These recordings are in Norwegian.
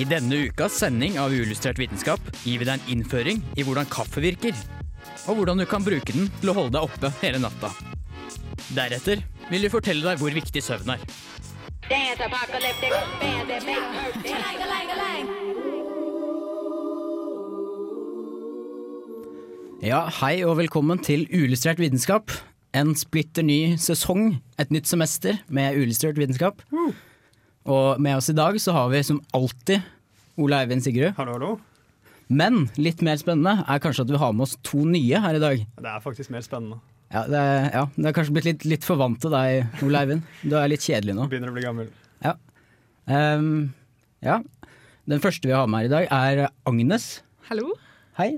I denne ukas sending av Uillustrert vitenskap gir vi deg en innføring i hvordan kaffe virker, og hvordan du kan bruke den til å holde deg oppe hele natta. Deretter vil vi fortelle deg hvor viktig søvn er. Ja, hei og velkommen til Uillustrert vitenskap. En splitter ny sesong, et nytt semester med Uillustrert vitenskap. Og med oss i dag så har vi som alltid Ole Eivind Sigrud. Hallo, hallo. Men litt mer spennende er kanskje at vi har med oss to nye her i dag. Det er faktisk mer spennende. Ja, det er, ja, det er kanskje blitt litt, litt for vant til deg, Ole Eivind. Du er litt kjedelig nå. Begynner å bli gammel. Ehm, ja. Den første vi har med her i dag er Agnes. Hallo. Hei.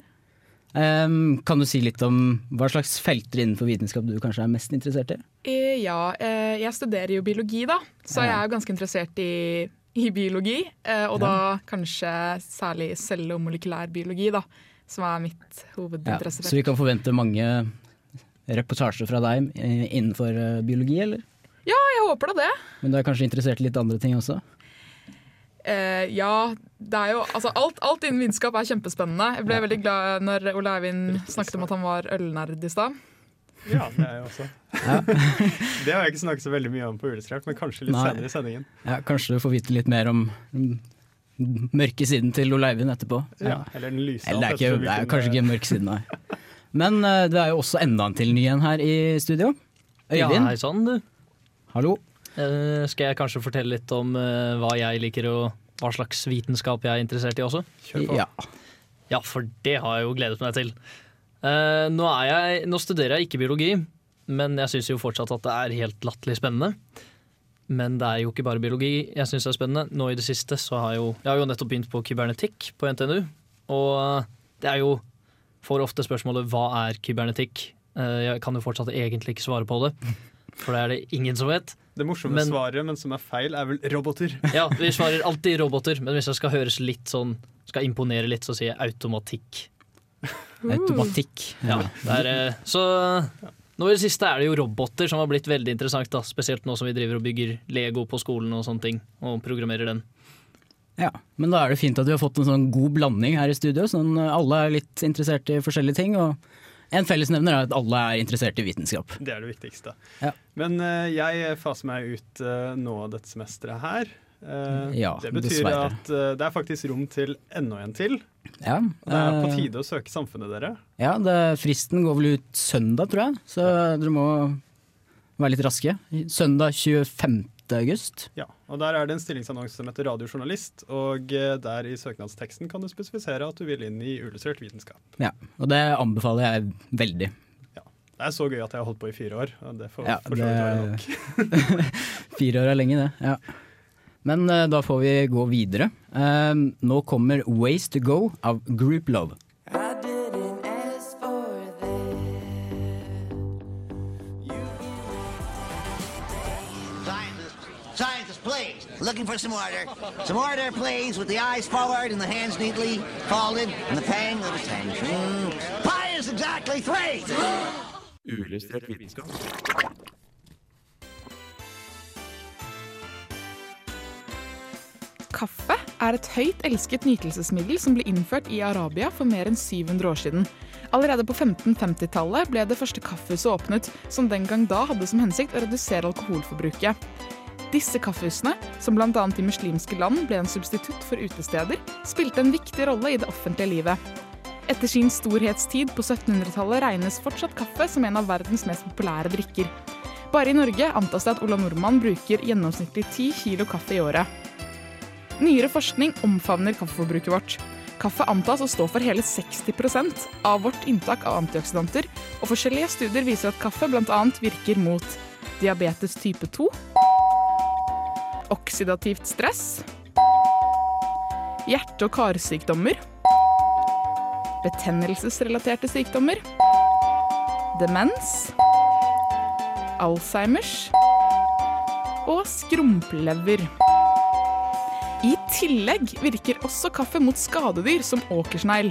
Ehm, kan du si litt om hva slags felter innenfor vitenskap du kanskje er mest interessert i? Eh, ja, eh, jeg studerer jo biologi, da, så jeg er jo ganske interessert i, i biologi. Eh, og da kanskje særlig celle- og molekylærbiologi, da, som er mitt Ja, så vi kan forvente mange reportasjer fra deg innenfor biologi, eller? Ja, jeg håper da det. Men du er kanskje interessert i litt andre ting også? Eh, ja, det er jo Altså, alt, alt innen vitenskap er kjempespennende. Jeg ble veldig glad når Ole Eivind snakket om at han var ølnerd i stad. Ja, det er jeg også. Ja. det har jeg ikke snakket så veldig mye om på Uillustrert, men kanskje litt Nei. senere i sendingen. Ja, kanskje du får vite litt mer om mørke siden til Ole Eivind etterpå. Ja, eller den lyse. Eller det er, ikke, det er kanskje ikke mørk siden, nei. Men eh, det er jo også enda en til ny en her i studio. Ja, hei sann, du. hallo. Eh, skal jeg kanskje fortelle litt om eh, hva jeg liker og hva slags vitenskap jeg er interessert i også? Kjør på. Ja. Ja, for det har jeg jo gledet meg til. Eh, nå, er jeg, nå studerer jeg ikke biologi, men jeg syns jo fortsatt at det er helt latterlig spennende. Men det er jo ikke bare biologi jeg syns er spennende. Nå i det siste så har jeg jo Jeg har jo nettopp begynt på kybernetikk på NTNU, og det er jo får ofte spørsmålet hva er kybernetikk? Eh, jeg kan jo fortsatt egentlig ikke svare på det, for det er det ingen som vet. Det morsomme Men- svaret, men som er feil, er vel roboter. Ja, vi svarer alltid roboter, men hvis jeg skal høres litt sånn Skal imponere litt, så sier jeg automatikk. Automatikk. Ja, det er, eh, så nå i det siste er det jo roboter som har blitt veldig interessant, da. Spesielt nå som vi driver og bygger Lego på skolen og sånne ting, og programmerer den. Ja, Men da er det fint at vi har fått en sånn god blanding her i studio. Sånn eh, alle er litt interessert i forskjellige ting. Og en fellesnevner er at alle er interessert i vitenskap. Det er det viktigste. Ja. Men uh, jeg faser meg ut uh, nå dette semesteret her. Uh, Ja, det betyr dessverre. at det er faktisk rom til enda en til. Ja, Det er på tide å søke samfunnet, dere. Ja, det, Fristen går vel ut søndag, tror jeg. Så dere må være litt raske. Søndag 25. august. Ja, og Der er det en stillingsannonse som heter radiojournalist, og eh, der i søknadsteksten kan du spesifisere at du vil inn i illustrert vitenskap. Ja, og det anbefaler jeg veldig. Det er så gøy at jeg har holdt på i fire år. og Det får Ja, for så vidt være nok. Fire år er lenge, det. Ja. Men uh, da får vi gå videre. Uh, nå kommer Ways to Go av Group Love. For some order. Some order, please, with the eyes forward and the hands neatly folded and the pang of attention. Pi is exactly three. Uillustrert vitenskap. Kaffe er et høyt elsket nytelsesmiddel som ble innført i Arabia for mer enn 700 år siden. Allerede på 1550-tallet ble det første kaffehuset åpnet, som den gang da hadde som hensikt å redusere alkoholforbruket. Disse kaffehusene, som bl.a. i muslimske land ble en substitutt for utesteder, spilte en viktig rolle i det offentlige livet. Etter sin storhetstid på 1700-tallet regnes fortsatt kaffe som en av verdens mest populære drikker. Bare i Norge antas det at Ola Nordmann bruker gjennomsnittlig 10 kilo kaffe i året. Nyere forskning omfavner kaffeforbruket vårt. Kaffe antas å stå for hele 60% av vårt inntak av antioksidanter, og forskjellige studier viser at kaffe bl.a. virker mot diabetes type 2, oksidativt stress, hjerte- og karsykdommer, betennelsesrelaterte sykdommer, demens, Alzheimers og skrumplever. I tillegg virker også kaffe mot skadedyr som åkersnegl.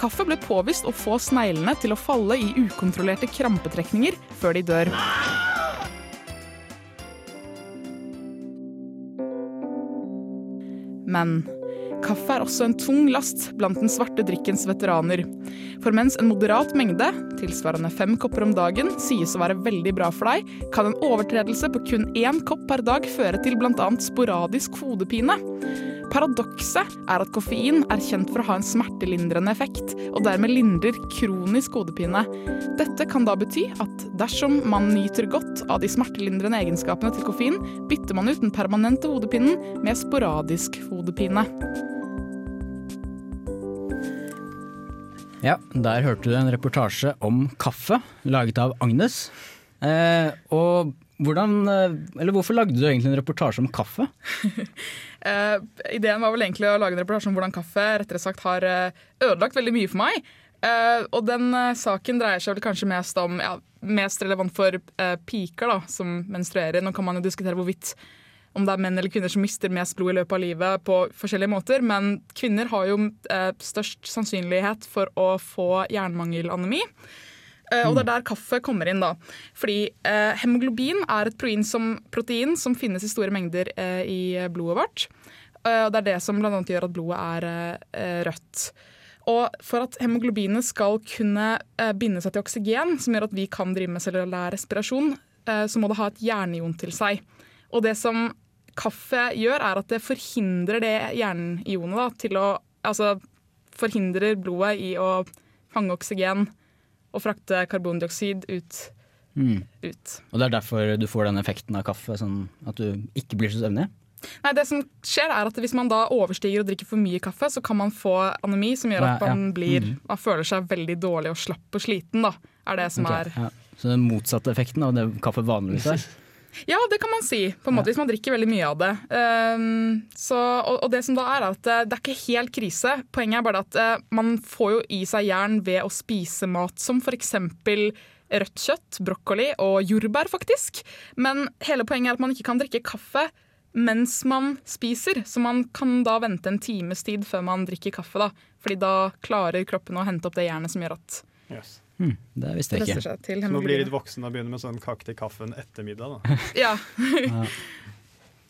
Kaffe ble påvist å få sneglene til å falle i ukontrollerte krampetrekninger før de dør. Men kaffe er også en tung last blant den svarte drikkens veteraner. For mens en moderat mengde, tilsvarende fem kopper om dagen, sies å være veldig bra for deg, kan en overtredelse på kun én kopp per dag føre til bl.a. sporadisk hodepine. Paradokset er at koffein er kjent for å ha en smertelindrende effekt, og dermed lindrer kronisk hodepine. Dette kan da bety at dersom man nyter godt av de smertelindrende egenskapene til koffein, bytter man ut den permanente hodepinen med sporadisk hodepine. Ja, der hørte du en reportasje om kaffe, laget av Agnes. Eh, og hvordan, eh, eller hvorfor lagde du egentlig en reportasje om kaffe? uh, ideen var vel egentlig å lage en reportasje om hvordan kaffe rettere sagt har eh, ødelagt veldig mye for meg. Uh, og den uh, saken dreier seg vel kanskje mest om ja, Mest relevant for piker da, som menstruerer. Nå kan man jo diskutere hvorvidt om det er menn eller kvinner som mister mest blod i løpet av livet på forskjellige måter, men kvinner har jo størst sannsynlighet for å få jernmangelanemi. Eh, og det er der kaffe kommer inn. da. Fordi eh, hemoglobin er et protein som, protein som finnes i store mengder eh, i blodet vårt. Og det er det som bl.a. gjør at blodet er rødt. Og for at hemoglobinet skal kunne binde seg til oksygen, som gjør at vi kan drive med cellulær respirasjon, eh, så må det ha et jernion til seg. Og det som kaffe gjør, er at det forhindrer det jernionet da, til å Altså forhindrer blodet i å fange oksygen og frakte karbondioksid ut. Mm. ut. Og det er derfor du får den effekten av kaffe, sånn at du ikke blir så søvnig? Nei, det som skjer er at Hvis man da overstiger og drikker for mye kaffe, så kan man få anemi som gjør at man, blir, Mhm. man føler seg veldig dårlig og slapp og sliten. da, er det som okay, er... ja. Så den motsatte effekten av det kaffe vanligvis er? Ja, det kan man si, på en måte, hvis man drikker veldig mye av det. Um, så, og, og det som da er, at eh, det er ikke helt krise. Poenget er bare at uh, man får jo i seg jern ved å spise mat som f.eks. rødt kjøtt, brokkoli og jordbær, faktisk. Men hele poenget er at man ikke kan drikke kaffe mens man spiser. Så man kan da vente en times tid før man drikker kaffe. da. Fordi da klarer kroppen å hente opp det jernet som gjør at Yes. Hm, det visste jeg ikke. Så nå blir litt voksen og begynner med sånn kake til kaffen etter middag. da. Ja.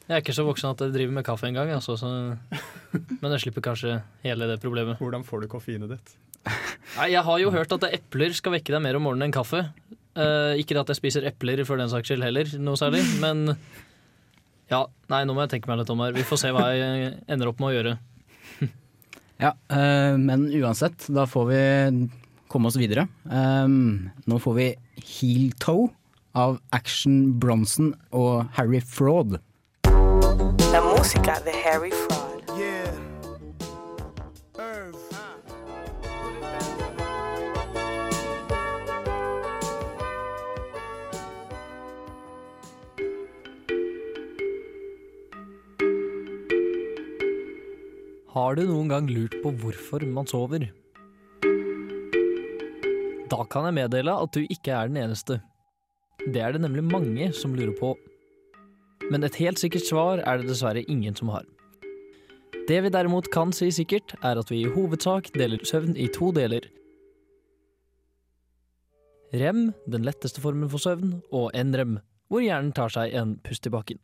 Jeg er ikke så voksen at jeg driver med kaffe engang, altså, så... men jeg slipper kanskje hele det problemet. Hvordan får du koffeinet ditt? Nei, Jeg har jo hørt at epler skal vekke deg mer om morgenen enn kaffe. Uh, ikke at jeg spiser epler for den saks skyld heller, noe særlig, men ja, nei, nå må jeg tenke meg litt om her. Vi får se hva jeg ender opp med å gjøre. Ja, uh, men uansett, da får vi komme oss videre. Um, nå får vi Heel Toe av Action Bronson og Harry Fraud. La música de Harry Fraud. Har du noen gang lurt på hvorfor man sover? Da kan jeg meddele at du ikke er den eneste. Det er det nemlig mange som lurer på. Men et helt sikkert svar er det dessverre ingen som har. Det vi derimot kan si sikkert, er at vi i hovedsak deler søvn i to deler. Rem, den letteste formen for søvn, og NREM, hvor hjernen tar seg en pust i bakken.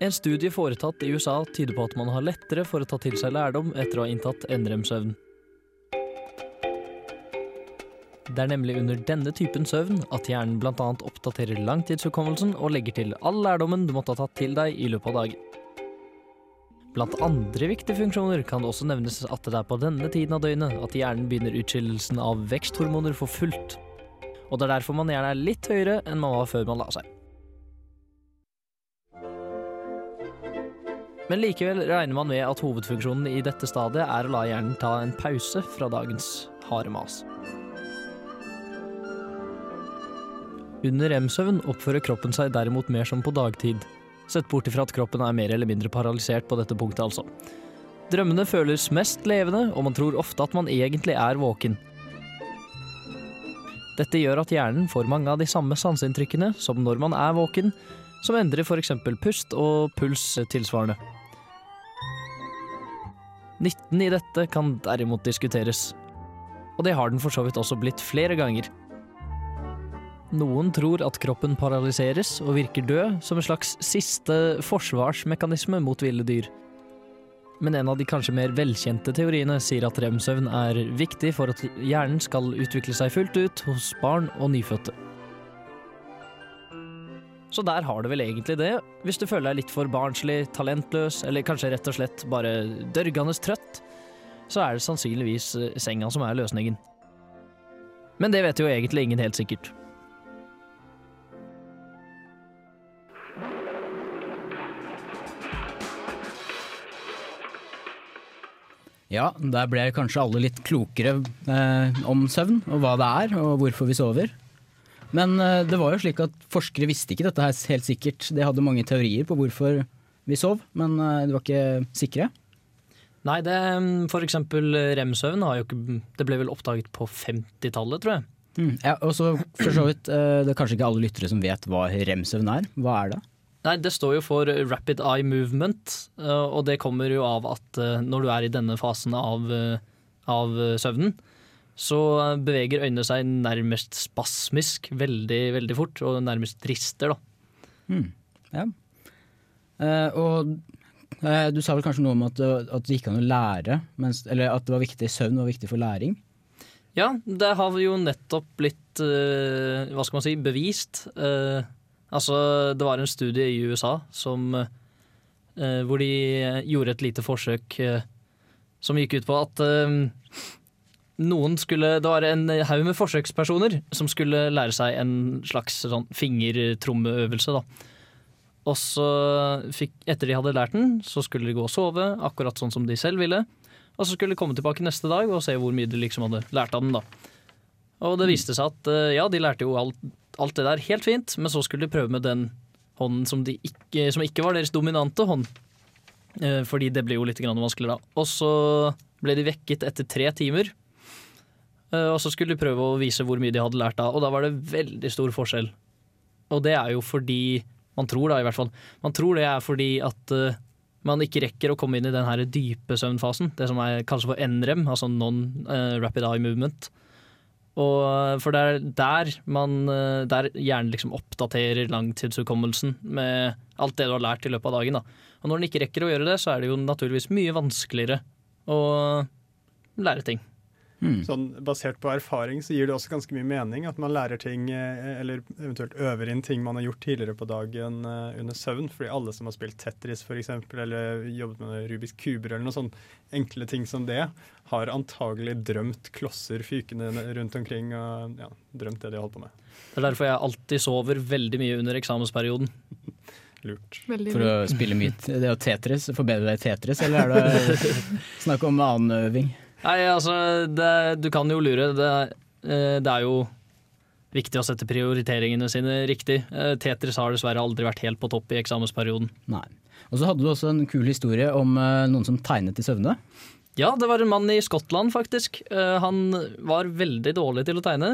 En studie foretatt i USA tyder på at man har lettere for å ta til seg lærdom etter å ha inntatt NREM-søvn. Det er nemlig under denne typen søvn at hjernen bl.a. oppdaterer langtidshukommelsen og legger til all lærdommen du måtte ha tatt til deg i løpet av dagen. Blant andre viktige funksjoner kan det også nevnes at det er på denne tiden av døgnet at hjernen begynner utskillelsen av veksthormoner for fullt. Og det er derfor man gjerne er litt høyere enn man var før man la seg. Men likevel regner man med at hovedfunksjonen i dette stadiet er å la hjernen ta en pause fra dagens harde mas. Under rem-søvn oppfører kroppen seg derimot mer som på dagtid. Sett bort ifra at kroppen er mer eller mindre paralysert på dette punktet, altså. Drømmene føles mest levende, og man tror ofte at man egentlig er våken. Dette gjør at hjernen får mange av de samme sanseinntrykkene som når man er våken, som endrer f.eks. pust og puls tilsvarende. Nytten i dette kan derimot diskuteres, og det har den for så vidt også blitt flere ganger. Noen tror at kroppen paralyseres og virker død som en slags siste forsvarsmekanisme mot ville dyr. Men en av de kanskje mer velkjente teoriene sier at rem-søvn er viktig for at hjernen skal utvikle seg fullt ut hos barn og nyfødte. Så der har du vel egentlig det, hvis du føler deg litt for barnslig, talentløs, eller kanskje rett og slett bare dørgende trøtt, så er det sannsynligvis eh, senga som er løsningen. Men det vet jo egentlig ingen helt sikkert. Ja, der ble kanskje alle litt klokere eh, om søvn, og hva det er, og hvorfor vi sover. Men eh, det var jo slik at forskere visste ikke dette her helt sikkert. De hadde mange teorier på hvorfor vi sov, men eh, de var ikke sikre. Nei, det, for eksempel rem-søvn har jo ikke Det ble vel oppdaget på 50-tallet, tror jeg. Mm, ja, og så for så vidt, eh, Det er kanskje ikke alle lyttere som vet hva rem-søvn er. Hva er det? Nei, det står jo for rapid eye movement, eh, og det kommer jo av at eh, når du er i denne fasen av, eh, av søvnen, så beveger øynene seg nærmest spasmisk veldig, veldig fort, og nærmest rister, da. Mm, ja. Eh, og eh, du sa vel kanskje noe om at, at det gikk an å lære, mens, eller at det var viktig, søvn var viktig for læring? Ja, det har jo nettopp blitt, eh, hva skal man si, bevist. Eh, altså, det var en studie i USA som, eh, hvor de gjorde et lite forsøk eh, som gikk ut på at noen skulle Det var en haug med forsøkspersoner som skulle lære seg en slags sånn fingertrommeøvelse. Og så fikk, etter de hadde lært den, så skulle de gå og sove, akkurat sånn som de selv ville. Og så skulle de komme tilbake neste dag og se hvor mye de liksom hadde lært av den. da. Og det viste seg at eh, ja, de lærte jo alt, alt det der helt fint, men så skulle de prøve med den hånden som, de ikke, som ikke var deres dominante hånd. Eh, Fordi det ble jo litt vanskeligere vanskelig da. Og så ble de vekket etter tre timer. Eh, Og så skulle de prøve å vise hvor mye de hadde lært da, og da var det veldig stor forskjell. Og det er jo fordi Man tror da, i hvert fall. Man tror det er fordi at eh, man ikke rekker å komme inn i den her dype søvnfasen. Det som er kanskje for NREM, altså non-rapid eye movement. Og for det er der man eh, Der hjernen liksom oppdaterer langtidshukommelsen med alt det du har lært i løpet av dagen. Da. Og når den ikke rekker å gjøre det, så er det jo naturligvis mye vanskeligere å lære ting. Sånn Basert på erfaring så gir det også ganske mye mening at man lærer ting, eh, eller eventuelt øver inn ting man har gjort tidligere på dagen eh, under søvn. Fordi alle som har spilt Tetris for eksempel, eller jobbet med Rubiks kuber eller noe sånn enkle ting som det, har antagelig drømt klosser fykende rundt omkring og ja, drømt det de har holdt på med. Det er derfor jeg alltid sover veldig mye under eksamensperioden. Lurt. Veldig For å spille mye Det er jo Tetris, forbedre deg i Tetris, eller er det snakk om annen øving? Nei, altså, det, du kan jo lure. Det, eh, det er jo viktig å sette prioriteringene sine riktig. Eh, Tetris har dessverre aldri vært helt på topp i eksamensperioden. Nei. Og så hadde du også en kul historie om eh, noen som tegnet i søvne. Ja, det var en mann i Skottland, faktisk. Han var veldig dårlig til å tegne.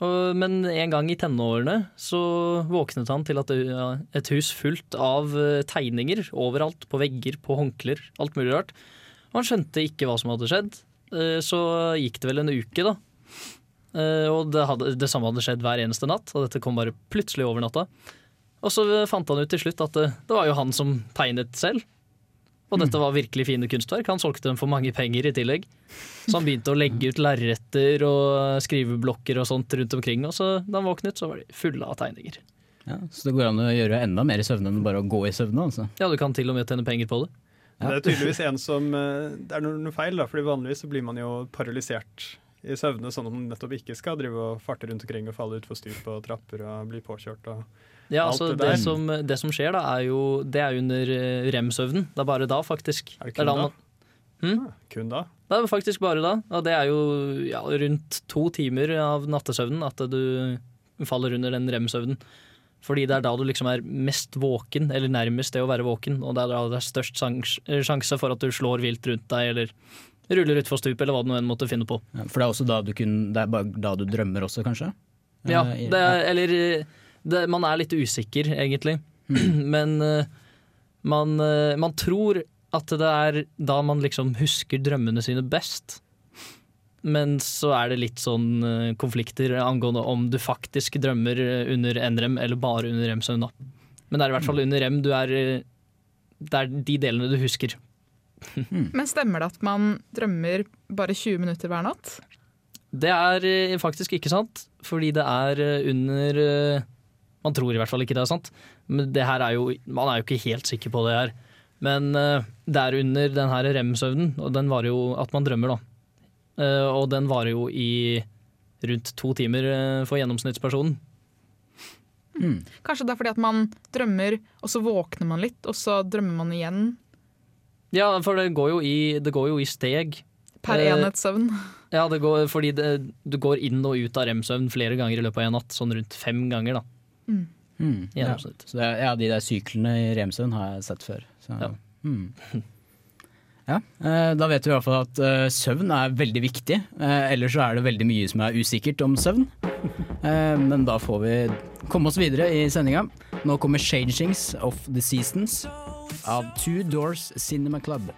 Men en gang i tenårene så våknet han til at et hus fullt av tegninger overalt, på vegger, på håndklær, alt mulig rart. Og han skjønte ikke hva som hadde skjedd. Eh, Så gikk det vel en uke, da. Eh, Og det, hadde, det samme hadde skjedd hver eneste natt, og dette kom bare plutselig over natta. Og så fant han ut til slutt at det, det var jo han som tegnet selv. Og dette var virkelig fine kunstverk. Han solgte dem for mange penger i tillegg. Så han begynte å legge ut lerreter og skriveblokker og sånt rundt omkring. Og så da han våknet, så var de fulle av tegninger. Ja, så det går an å gjøre enda mer i søvne enn bare å gå i søvne. Altså. Ja, du kan til og med tjene penger på det. Det er tydeligvis en som eh, Det er noe, feil, da, fordi vanligvis så blir man jo paralysert i søvne, sånn at man nettopp ikke skal drive og farte rundt omkring og falle utfor stup og trapper og bli påkjørt og Ja, alt altså det det, der. som, det som skjer da, er jo Det er under eh, rem-søvnen. Det er bare da, faktisk. Er det Det kun da da? man- Hm? Kun da? Det er faktisk bare da. Og det er jo ja, rundt to timer av nattesøvnen at du faller under den rem-søvnen. Fordi det er da du liksom er mest våken, eller nærmest det å være våken. Og det er da det er størst sjanse for at du slår vilt rundt deg, eller ruller utfor stup, eller hva du enn måtte finne på. Ja, For det er også da du, kun, det er bare da du drømmer også, kanskje? Ja, Eh, det er, eller det, Man er litt usikker, egentlig. Men eh, man, eh, man tror at det er da man liksom husker drømmene sine best. Men så er det litt sånn eh, konflikter angående om du faktisk drømmer eh, under NREM eller bare under REM-søvn. Men det er i hvert fall under REM du er eh, Det er de delene du husker. Men stemmer det at man drømmer bare 20 minutter hver natt? Det er faktisk ikke sant, fordi det er under Man tror i hvert fall ikke det er sant, men det her er jo, man er jo ikke helt sikker på det her. Men det er under den her rem-søvnen, og den varer jo at man drømmer, da. Eh, og den varer jo i rundt to timer eh, for gjennomsnittspersonen. Kanskje det er fordi at man drømmer, og så våkner man litt, og så drømmer man igjen Ja, for det går jo i, det går jo i steg. per Eh, enhet søvn. Ja, det går, fordi det, du går inn og ut av rem-søvn flere ganger i løpet av en natt. Sånn rundt fem ganger, da. Mm, ja. Så det er, ja, de der syklene i remsøvn har jeg sett før. Så, Ja. mm. ja, eh, da vet vi i hvert fall at eh, søvn er veldig viktig. Eh, ellers så er det veldig mye som er usikkert om søvn. Eh, men da får vi komme oss videre i sendinga. Nå kommer 'Changings of the Seasons' av Two Doors Cinema Club.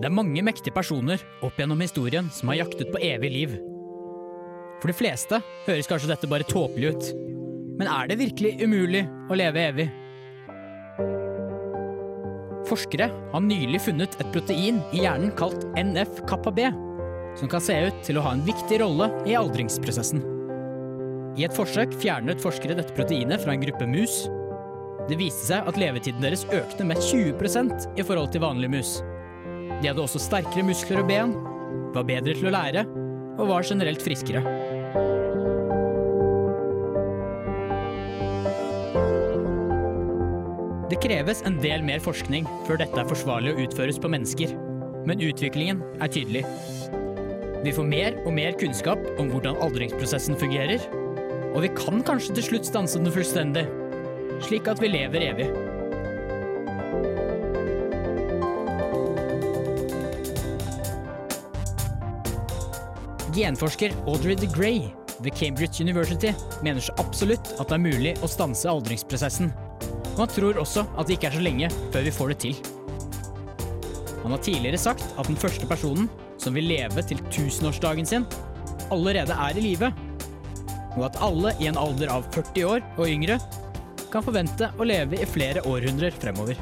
Det er mange mektige personer opp gjennom historien som har jaktet på evig liv. For de fleste høres kanskje dette bare tåpelig ut. Men er det virkelig umulig å leve evig? Forskere har nylig funnet et protein i hjernen kalt NF-kappa-B, som kan se ut til å ha en viktig rolle i aldringsprosessen. I et forsøk fjernet forskere dette proteinet fra en gruppe mus. Det viste seg at levetiden deres økte med 20% i forhold til vanlige mus. De hadde også sterkere muskler og ben, var bedre til å lære og var generelt friskere. Det kreves en del mer forskning før dette er forsvarlig å utføres på mennesker, men utviklingen er tydelig. Vi får mer og mer kunnskap om hvordan aldringsprosessen fungerer, og vi kan kanskje til slutt stanse den fullstendig, slik at vi lever evig. Genforsker Audrey de Grey ved Cambridge University mener så absolutt at det er mulig å stanse aldringsprosessen. Og han tror også at det ikke er så lenge før vi får det til. Han har tidligere sagt at den første personen som vil leve til tusenårsdagen sin, allerede er i live. Og at alle i en alder av 40 år og yngre kan forvente å leve i flere århundrer fremover.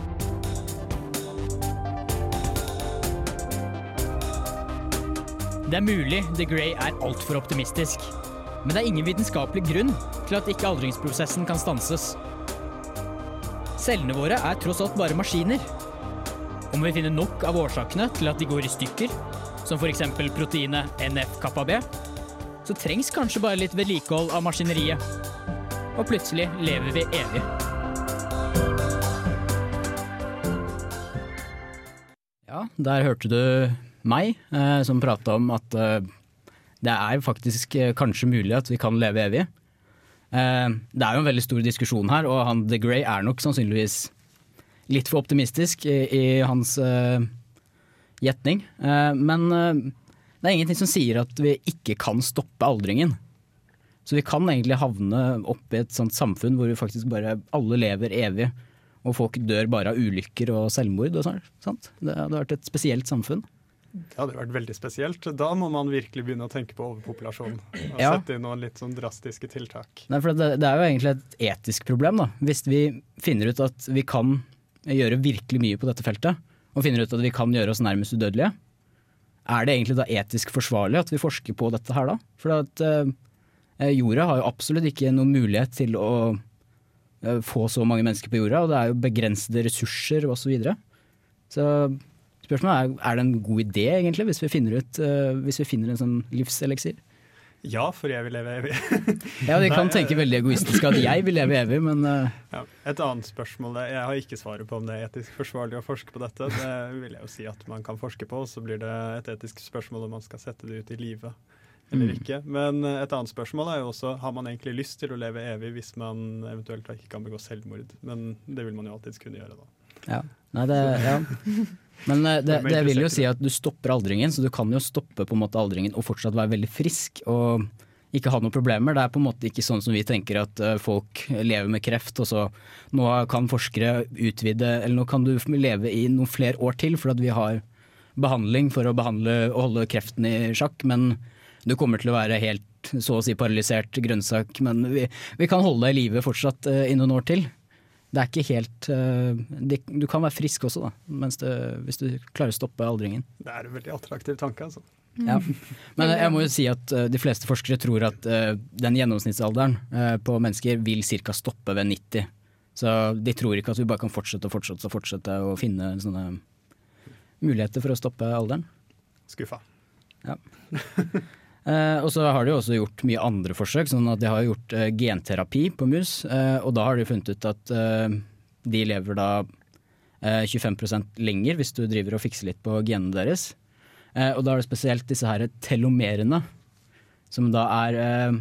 Det er mulig The Grey er altfor optimistisk, men det er ingen vitenskapelig grunn til at ikke aldringsprosessen kan stanses. Cellene våre er tross alt bare maskiner. Om vi finner nok av årsakene til at de går i stykker, som f.eks. proteinet NF-kappa-B, så trengs kanskje bare litt vedlikehold av maskineriet. Og plutselig lever vi evig. Ja, der hørte du meg eh, som prata om at eh, det er faktisk eh, kanskje mulig at vi kan leve evig. Eh, det er jo en veldig stor diskusjon her, og han The Grey er nok sannsynligvis litt for optimistisk i, i hans eh, gjetning. Eh, men det er ingenting som sier at vi ikke kan stoppe aldringen. Så vi kan egentlig havne opp i et sånt samfunn hvor vi faktisk bare alle lever evig, og folk dør bare av ulykker og selvmord og sånn. Det hadde vært et spesielt samfunn. Det hadde vært veldig spesielt. Da må man virkelig begynne å tenke på overpopulasjon. Og Ja. sette inn noen litt sånn drastiske tiltak. Nei, for det, det er jo egentlig et etisk problem, da. Hvis vi finner ut at vi kan gjøre virkelig mye på dette feltet, og finner ut at vi kan gjøre oss nærmest udødelige, er det egentlig da etisk forsvarlig at vi forsker på dette her da? For at eh, jorda har jo absolutt ikke noen mulighet til å eh, få så mange mennesker på jorda, og det er jo begrensede ressurser osv. Så, videre. så spørsmålet er er det en god idé, egentlig, hvis vi finner, ut, eh, hvis vi finner en sånn livseliksir? Ja, for jeg vil leve evig. Ja, de kan Nei, tenke veldig egoistisk at jeg vil leve evig, men uh... Ja. Et annet spørsmål Jeg har ikke svaret på om det er etisk forsvarlig å forske på dette. Det vil jeg jo si at man kan forske på, så blir det et etisk spørsmål om man skal sette det ut i livet eller Mm. ikke. Men eh, et annet spørsmål er jo også har man egentlig lyst til å leve evig hvis man eventuelt ikke kan begå selvmord. Men det vil man jo alltids kunne gjøre, da. ja. Nei, det, ja. Men det, det, det vil jo si at du stopper aldringen, så du kan jo stoppe på en måte aldringen og fortsatt være veldig frisk og ikke ha noen problemer. Det er på en måte ikke sånn som vi tenker at eh, folk lever med kreft, og så nå kan forskere utvide, eller nå kan du leve i noen flere år til for at vi har behandling for å behandle og holde kreften i sjakk, men du kommer til å være helt så å si paralysert grønnsak, men vi, vi kan holde deg i live fortsatt eh, i noen år til. Det er ikke helt eh, det, Du kan være frisk også, da, mens det, hvis du klarer å stoppe aldringen. Det er en veldig attraktiv tanke, altså. Ja. Men jeg må jo si at eh, de fleste forskere tror at eh, den gjennomsnittsalderen eh, på mennesker vil ca. stoppe ved 90. Så de tror ikke at vi bare kan fortsette og fortsette og fortsette å finne sånne muligheter for å stoppe alderen. Skuffa. Ja. Eh, og så har de også gjort mye andre forsøk, sånn at de har gjort eh, genterapi på mus. Eh, og da har de funnet ut at eh, de lever da eh, 25% lenger hvis du driver og fikser litt på genene deres. Eh, og da er det spesielt disse her telomerene, som da er eh,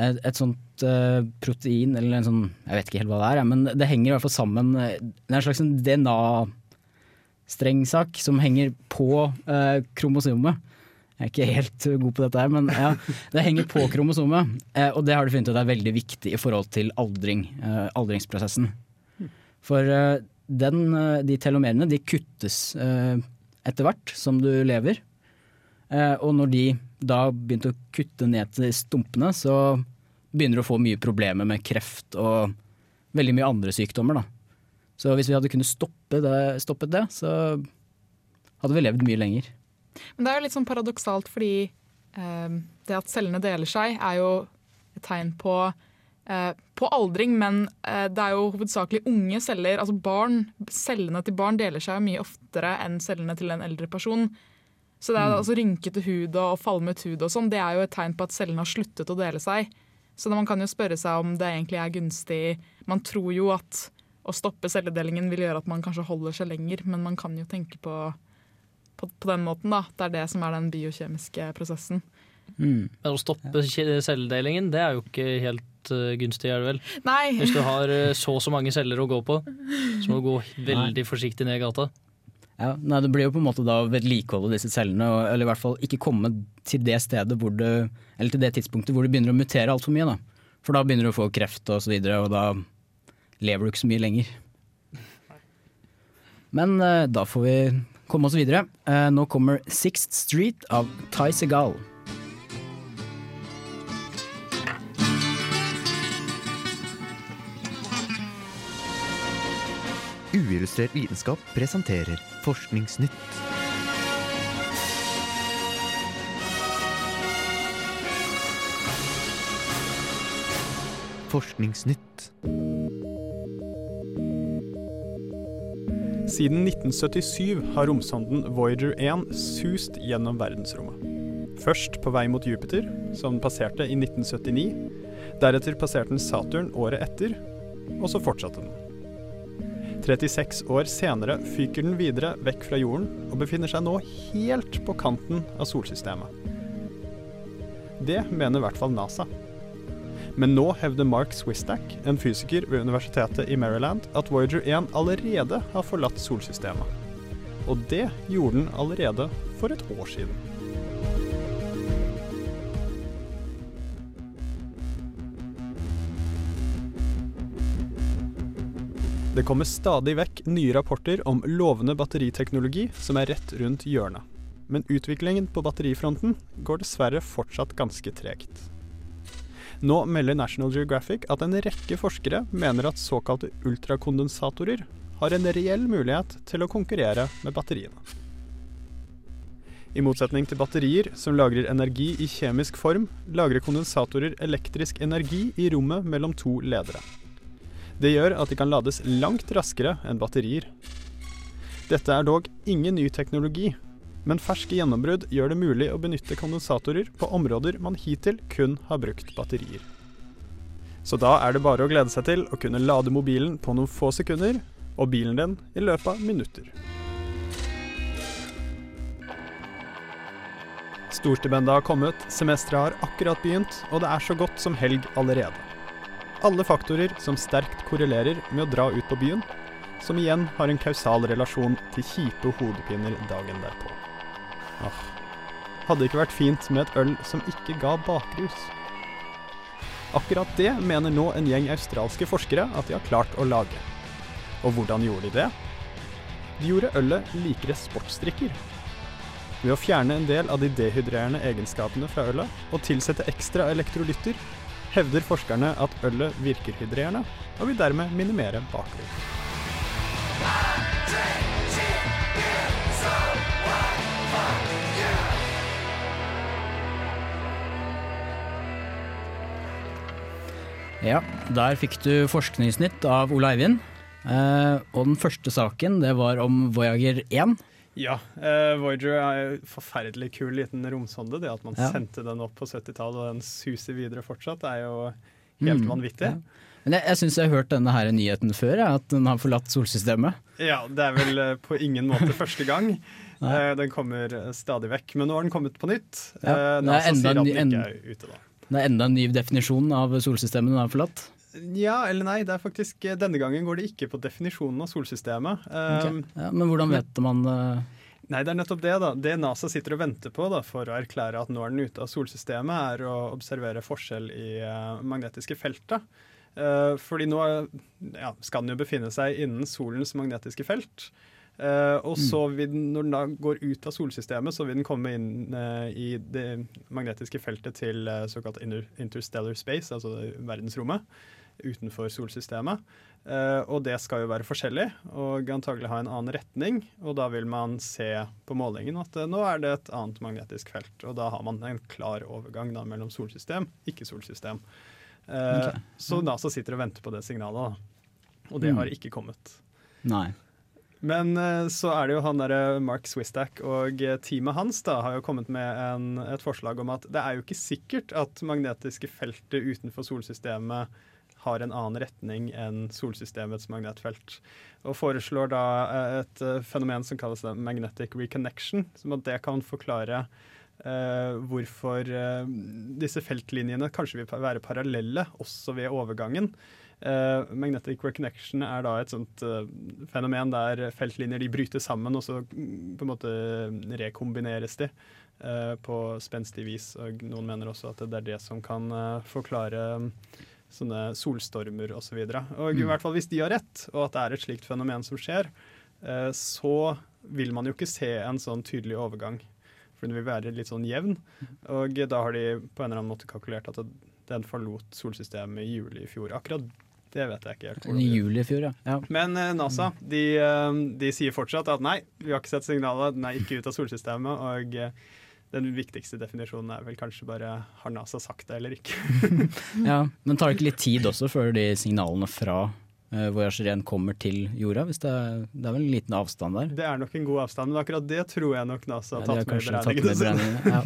et, et sånt eh, protein, eller en sånn Jeg vet ikke helt hva det er, men det henger i hvert fall sammen eh, Det er en slags sånn DNA-strengsak som henger på eh, kromosomet. Jeg er ikke helt god på dette her, men ja, det henger på kromosomet. Eh, og det har du funnet ut er veldig viktig i forhold til aldring, eh, aldringsprosessen. For eh, den, eh, de telomerene de kuttes eh, etter hvert som du lever. Eh, og når de da begynte å kutte ned til stumpene, så begynner du å få mye problemer med kreft og veldig mye andre sykdommer. Da. Så hvis vi hadde kunnet stoppe det, stoppet det, så hadde vi levd mye lenger. Men det er jo litt sånn paradoksalt, fordi eh, det at cellene deler seg, er jo et tegn på, eh, på aldring, men eh, det er jo hovedsakelig unge celler. Altså barn, Cellene til barn deler seg mye oftere enn cellene til en eldre person. Så det er Mm. altså rynkete hud og falmet hud og sånn, det er jo et tegn på at cellene har sluttet å dele seg. Så man kan jo spørre seg om det egentlig er gunstig Man tror jo at å stoppe celledelingen vil gjøre at man kanskje holder seg lenger, men man kan jo tenke på på, på den måten, da. Det er det som er den biokjemiske prosessen. Men å stoppe celledelingen, det er jo ikke helt uh, gunstig, er det vel? Nei. Hvis du har uh, så og så mange celler å gå på, så må du gå veldig forsiktig ned gata. Ja, nei, Det blir jo på en måte da å vedlikeholde disse cellene, og, eller i hvert fall ikke komme til det stedet hvor du, eller til det tidspunktet hvor du begynner å mutere altfor mye. da. For da begynner du å få kreft og så videre, og da lever du ikke så mye lenger. Men eh, da får vi komme oss videre. Eh, nå kommer Sixth Street av Ty Segal. Uillustrert vitenskap presenterer Forskningsnytt. Forskningsnytt. Siden 1977 har romsonden Voyager 1 sust gjennom verdensrommet. Først på vei mot Jupiter, som den passerte i 1979. Deretter passerte den Saturn året etter, og så fortsatte den. 36 år senere fyker den videre vekk fra jorden og befinner seg nå helt på kanten av solsystemet. Det mener i hvert fall NASA. Men nå hevder Mark Swistack, en fysiker ved universitetet i Maryland, at Voyager 1 allerede har forlatt solsystemet. Og det gjorde den allerede for et år siden. Det kommer stadig vekk nye rapporter om lovende batteriteknologi som er rett rundt hjørnet. Men utviklingen på batterifronten går dessverre fortsatt ganske tregt. Nå melder National Geographic at en rekke forskere mener at såkalte ultrakondensatorer har en reell mulighet til å konkurrere med batteriene. I motsetning til batterier, som lagrer energi i kjemisk form, lagrer kondensatorer elektrisk energi i rommet mellom to ledere. Det gjør at de kan lades langt raskere enn batterier. Dette er dog ingen ny teknologi, Men ferske gjennombrudd gjør det mulig å benytte kondensatorer på områder man hittil kun har brukt batterier. Så da er det bare å glede seg til å kunne lade mobilen på noen få sekunder, og bilen din i løpet av minutter. Storstipendet har kommet, semesteret har akkurat begynt, og det er så godt som helg allerede. Alle faktorer som sterkt korrelerer med å dra ut på byen, som igjen har en kausal relasjon til kjipe hodepiner dagen derpå. Åh. Hadde ikke vært fint med et øl som ikke ga bakrus? Akkurat det mener nå en gjeng australske forskere at de har klart å lage. Og hvordan gjorde de det? De gjorde ølet likere sportsdrikker. Ved å fjerne en del av de dehydrerende egenskapene fra ølet og tilsette ekstra elektrolytter, hevder forskerne at ølet virker hydrerende, og vil dermed minimere bakrus. Ja, der fikk du forskningsnytt av Ole Eivind. Eh, og den første saken, det var om Voyager 1. Ja, eh, Voyager er en forferdelig kul liten romsonde. Det at man Ja. sendte den opp på 70-tallet og den suser videre fortsatt, er jo helt Mm, vanvittig. ja. Men jeg, jeg syns jeg har hørt denne her nyheten før, ja, at den har forlatt solsystemet. Ja, det er vel eh, på ingen måte første gang. Eh, den kommer eh, stadig vekk. Men nå har den kommet på nytt. Ja, NASA sier at den ikke er ute, da. Det er enda en ny definisjon av solsystemet den har forlatt. Ja eller nei, det er faktisk eh, denne gangen går det ikke på definisjonen av solsystemet. Okay. Ja, men hvordan vet man eh, Nei, det er nettopp det. da. Det NASA sitter og venter på da, for å erklære at nå er den ute av solsystemet, er å observere forskjell i uh, magnetiske feltet. Eh, fordi nå ja, skal den jo befinne seg innen solens magnetiske felt. Eh, og så vil den, når den da går ut av solsystemet, så vil den komme inn eh, i det magnetiske feltet til eh, såkalt interstellar space, altså verdensrommet, utenfor solsystemet. Uh, og det skal jo være forskjellig, og antagelig ha en annen retning. Og da vil man se på målingen at uh, nå er det et annet magnetisk felt. Og da har man en klar overgang da, mellom solsystem, ikke-solsystem. Uh, okay. Så NASA sitter og venter på det signalet, da. Og det Mm. har ikke kommet. Nei. Men eh, så er det jo han derre Mark Swistak og eh, teamet hans da har jo kommet med en, et forslag om at det er jo ikke sikkert at magnetiske feltet utenfor solsystemet har en annen retning enn solsystemets magnetfelt. Og foreslår da eh, et fenomen som kalles magnetic reconnection, som at det kan forklare eh, hvorfor eh, disse feltlinjene kanskje vil være parallelle også ved overgangen. Eh, magnetic reconnection er da et sånt uh, fenomen der feltlinjer de bryter sammen, og så mm, på en måte rekombineres de uh, på spenstig vis. Og noen mener også at det er det som kan forklare mm, sånne solstormer osv. Og, så og i Mm. hvert fall hvis de har rett, og at det er et slikt fenomen som skjer, så vil man jo ikke se en sånn tydelig overgang. For den vil være litt sånn jevn. Og da har de på en eller annen måte kalkulert at det- den forlot solsystemet i juli i fjor. Akkurat det vet jeg ikke helt. I juli i fjor, ja. ja. Men eh, NASA de, eh, de sier fortsatt at nei, vi har ikke sett signalet, den er ikke ute av solsystemet. Og eh, den viktigste definisjonen er vel kanskje bare har NASA sagt det eller ikke. ja. Men tar det ikke litt tid også før de signalene fra Voyager 1 kommer til jorda? Hvis det, er, det er vel en liten avstand der? Det er nok en god avstand, men akkurat det tror jeg nok NASA har Ja, tatt med i beregningene,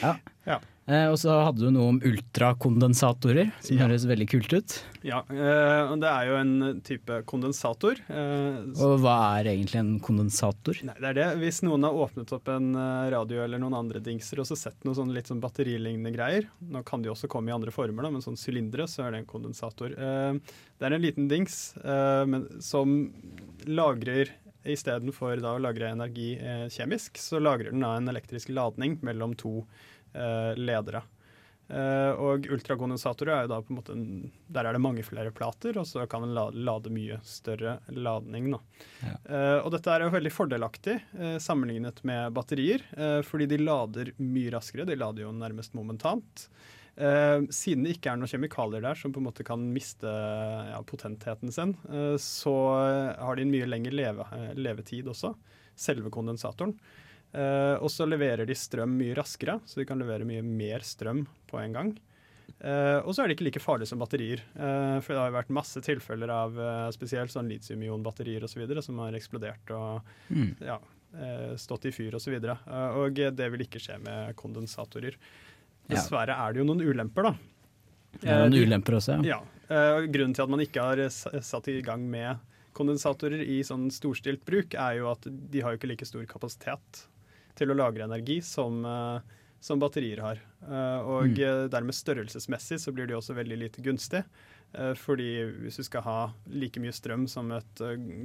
Ja. Ja. Eh, og så hadde du noe om ultrakondensatorer, som Ja. høres veldig kult ut. Ja, eh, det er jo en type kondensator. eh, Og hva er egentlig en kondensator? Nei, det er det. Hvis noen har åpnet opp en eh, radio eller noen andre dingser og så sett noen sånn litt sånn batterilignende greier, nå kan de også komme i andre former, da, men sånn sylindere, så er det en kondensator. Eh, Det er en liten dings eh, men, som lagrer Istedenfor å lagre energi kjemisk, så lagrer den da en elektrisk ladning mellom to eh, ledere. Eh, og ultrakondensatorer er jo da på en måte en, Der er det mange flere plater, og så kan den lade, lade mye større ladning. Ja. Eh, og dette er jo veldig fordelaktig eh, sammenlignet med batterier, eh, fordi de lader mye raskere. De lader jo nærmest momentant. Eh, siden det ikke er noen kjemikalier der som på en måte kan miste ja, potentheten sin, eh, så har de en mye lengre leve, eh, levetid også, selve kondensatoren. Eh, og så leverer de strøm mye raskere, så de kan levere mye mer strøm på en gang. Uh, og så er det ikke like farlig som batterier. Uh, for det har jo vært masse tilfeller av spesielt sånn litium-ion-batterier osv. som har eksplodert og Mm. ja, stått i fyr osv. Og, uh, og det vil ikke skje med kondensatorer. Dessverre er det jo noen ulemper, da. Det er noen ulemper også, ja. Uh, grunnen til at man ikke har satt i gang med kondensatorer i sånn storstilt bruk, er jo at de har jo ikke like stor kapasitet til å lagre energi som, uh, som batterier har. Uh, og mm. dermed størrelsesmessig så blir de også veldig lite gunstig. Fordi hvis du skal ha like mye strøm som et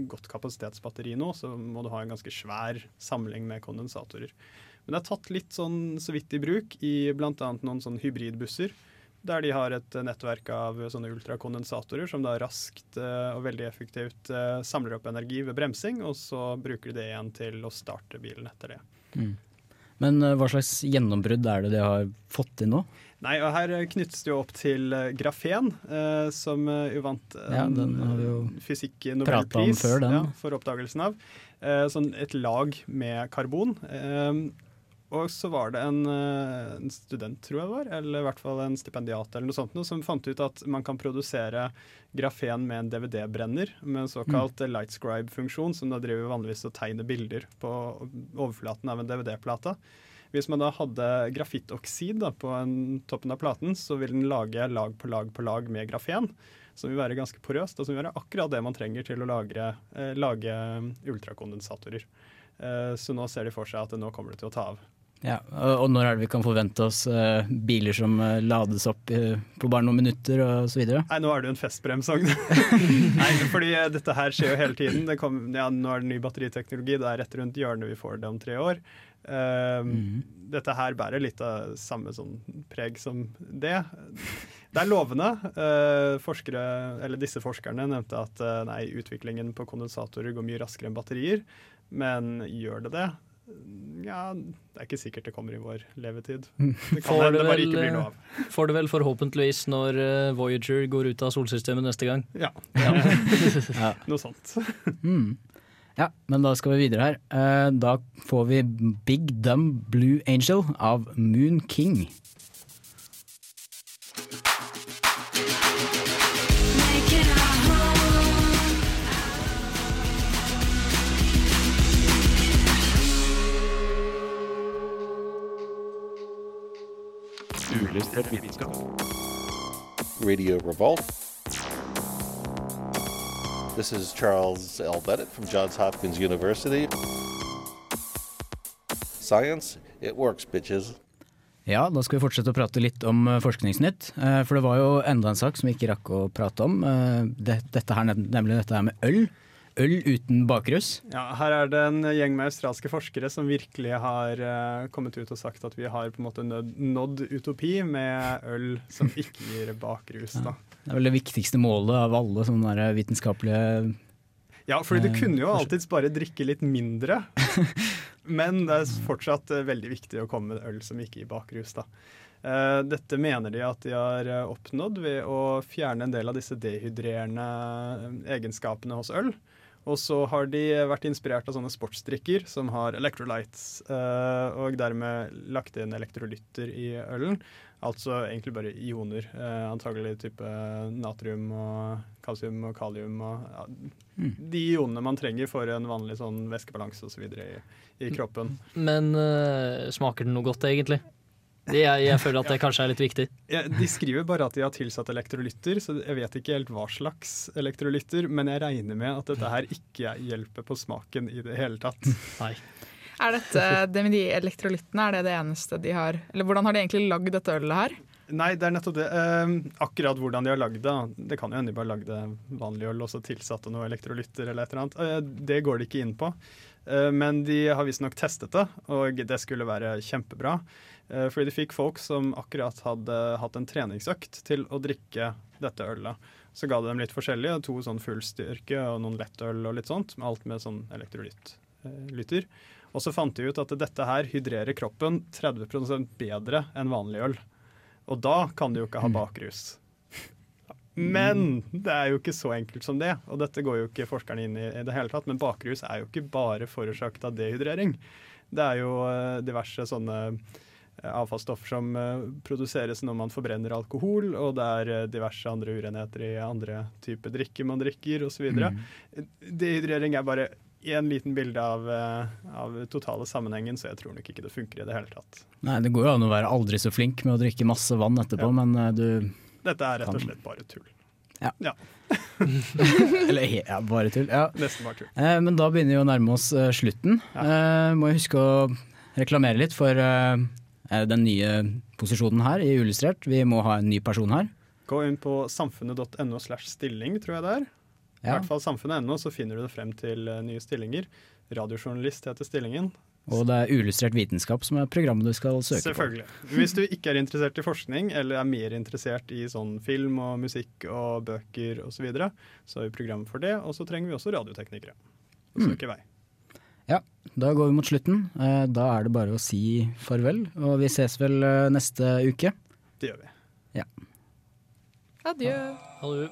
godt kapasitetsbatteri nå, så må du ha en ganske svær samling med kondensatorer. Men det er tatt litt sånn så vidt i bruk i bl.a. noen sånn hybridbusser der de har et nettverk av sånne ultrakondensatorer som da raskt og veldig effektivt samler opp energi ved bremsing, og så bruker de det igjen til å starte bilen etter det. Mm. Men uh, hva slags gjennombrudd er det de har fått til nå? Nei, og Her knyttes det jo opp til grafen, som jo vant ja, fysikk-nobelpris ja, for oppdagelsen av. sånn et lag med karbon. Og så var det en, eh, en, student, tror jeg det var, eller i hvert fall en stipendiat eller noe sånt, noe, som fant ut at man kan produsere grafen med en DVD-brenner med en såkalt mm. lightscribe-funksjon, som da driver vanligvis og tegner bilder på overflaten av en DVD-plate. Hvis man da hadde grafittoksid da, på en, toppen av platen, så vil den lage lag på lag på lag med grafen. Som vil være ganske porøst, og som vil være akkurat det man trenger til å lagre, eh, lage ultrakondensatorer. Eh, så nå ser de for seg at det nå kommer det til å ta av. Ja, og når er det vi kan forvente oss uh, biler som uh, lades opp uh, på bare noen minutter osv.? Nei, nå er det jo en festbrems, Nei, fordi dette her skjer jo hele tiden. Kom, ja, nå er det ny batteriteknologi, det er rett rundt hjørnet vi får det om tre år. Mm. Dette her bærer litt av samme sånn preg som det. Det er lovende. forskere, eller disse forskerne nevnte at nei, utviklingen på kondensatorer går mye raskere enn batterier. Men gjør det det? Ja, det er ikke sikkert det kommer i vår levetid. Mm. Det kan hende det bare ikke blir noe av. Får det vel forhåpentligvis når uh, Voyager går ut av solsystemet neste gang. Ja. ja. Noe sånt. Mm. Ja, men da skal vi videre her. Uh, da får vi Big Dumb Blue Angel av Moon King. Uillustrert vitenskap. Radio Revolt. This is Charles L. Bennett from Johns Hopkins University. Science, it works, bitches. Ja, da skal vi fortsette å prate litt om eh, Forskningsnytt. Eh, for det var jo enda en sak som vi ikke rakk å prate om. Eh, dette her, nemlig dette her med øl øl uten bakrus? Ja, her er det en gjeng med australske forskere som virkelig har uh, kommet ut og sagt at vi har på en måte nådd utopi med øl som ikke gir bakrus. Ja. Det er vel det viktigste målet av alle sånne vitenskapelige Ja, fordi du uh, kunne jo alltids bare drikke litt mindre. Men det er fortsatt veldig viktig å komme med øl som ikke gir bakrus. da. Dette mener de at de har oppnådd ved å fjerne en del av disse dehydrerende egenskapene hos øl. Og så har de vært inspirert av sånne sportsdrikker som har electrolytes, uh, og dermed lagt inn elektrolytter i ølen. Altså egentlig bare ioner. Uh, antagelig type natrium og kalsium og kalium og ja, mm. de ionene man trenger for en vanlig sånn væskebalanse osv. I, i kroppen. Men uh, smaker den noe godt, egentlig? Jeg, jeg, føler at det kanskje er litt viktig. Ja, de skriver bare at de har tilsatt elektrolytter, så jeg vet ikke helt hva slags elektrolytter, men jeg regner med at dette her ikke hjelper på smaken i det hele tatt. Nei. Er dette, det med de elektrolyttene, er det det eneste de har Eller hvordan har de egentlig lagd dette ølet her? Nei, det er nettopp det. Eh, akkurat hvordan de har lagd det. Det kan jo hende de bare lagde vanlig øl og så tilsatte noe elektrolytter eller et eller annet. Eh, det går de ikke inn på. Uh, men de har visstnok testet det, og det skulle være kjempebra. Eh, fordi de fikk folk som akkurat hadde hatt en treningsøkt til å drikke dette ølet. Så ga de dem litt forskjellige, to sånn fullstyrke og noen lettøl og litt sånt. med Alt med sånn elektrolytter. Og så fant de ut at dette her hydrerer kroppen 30% bedre enn vanlig øl. Og da kan du jo ikke ha mm. bakrus. Men det er jo ikke så enkelt som det, og dette går jo ikke forskerne inn i i det hele tatt. Men bakrus er jo ikke bare forårsaket av dehydrering. Det er jo eh, diverse sånne Eh, avfallsstoffer som eh, produseres når man forbrenner alkohol, og det er diverse andre urenheter i andre typer drikker man drikker osv. Mm. Dehydrering er bare én en liten bilde av, av totale sammenhengen, så jeg tror nok ikke det funker i det hele tatt. Nei, det går jo an å være aldri så flink med å drikke masse vann etterpå, men eh, du Dette er rett og slett bare tull. Ja. ja. Eller ja, bare tull. Ja. Nesten bare tull. Eh, men da begynner vi å nærme oss eh, slutten. Eh, må huske å reklamere litt for eh, eh, den nye posisjonen her i Ullustrert. Vi må ha en ny person her. Gå inn på samfunnet.no slash stilling, tror jeg det er. I hvert fall samfunnet.no, så finner du det frem til eh, nye stillinger. Radiojournalist heter stillingen. Og det er Uillustrert vitenskap som er programmet du skal søke Selvfølgelig. Hvis du ikke er interessert i forskning, eller er mer interessert i sånn film og musikk og bøker osv., så, videre, så har vi program for det. Og så trenger vi også radioteknikere. Og Mm. søke vei. Ja, da går vi mot slutten. Eh, da er det bare å si farvel, og vi ses vel eh, neste uke. Det gjør vi. Ja. Adjø. Ha det.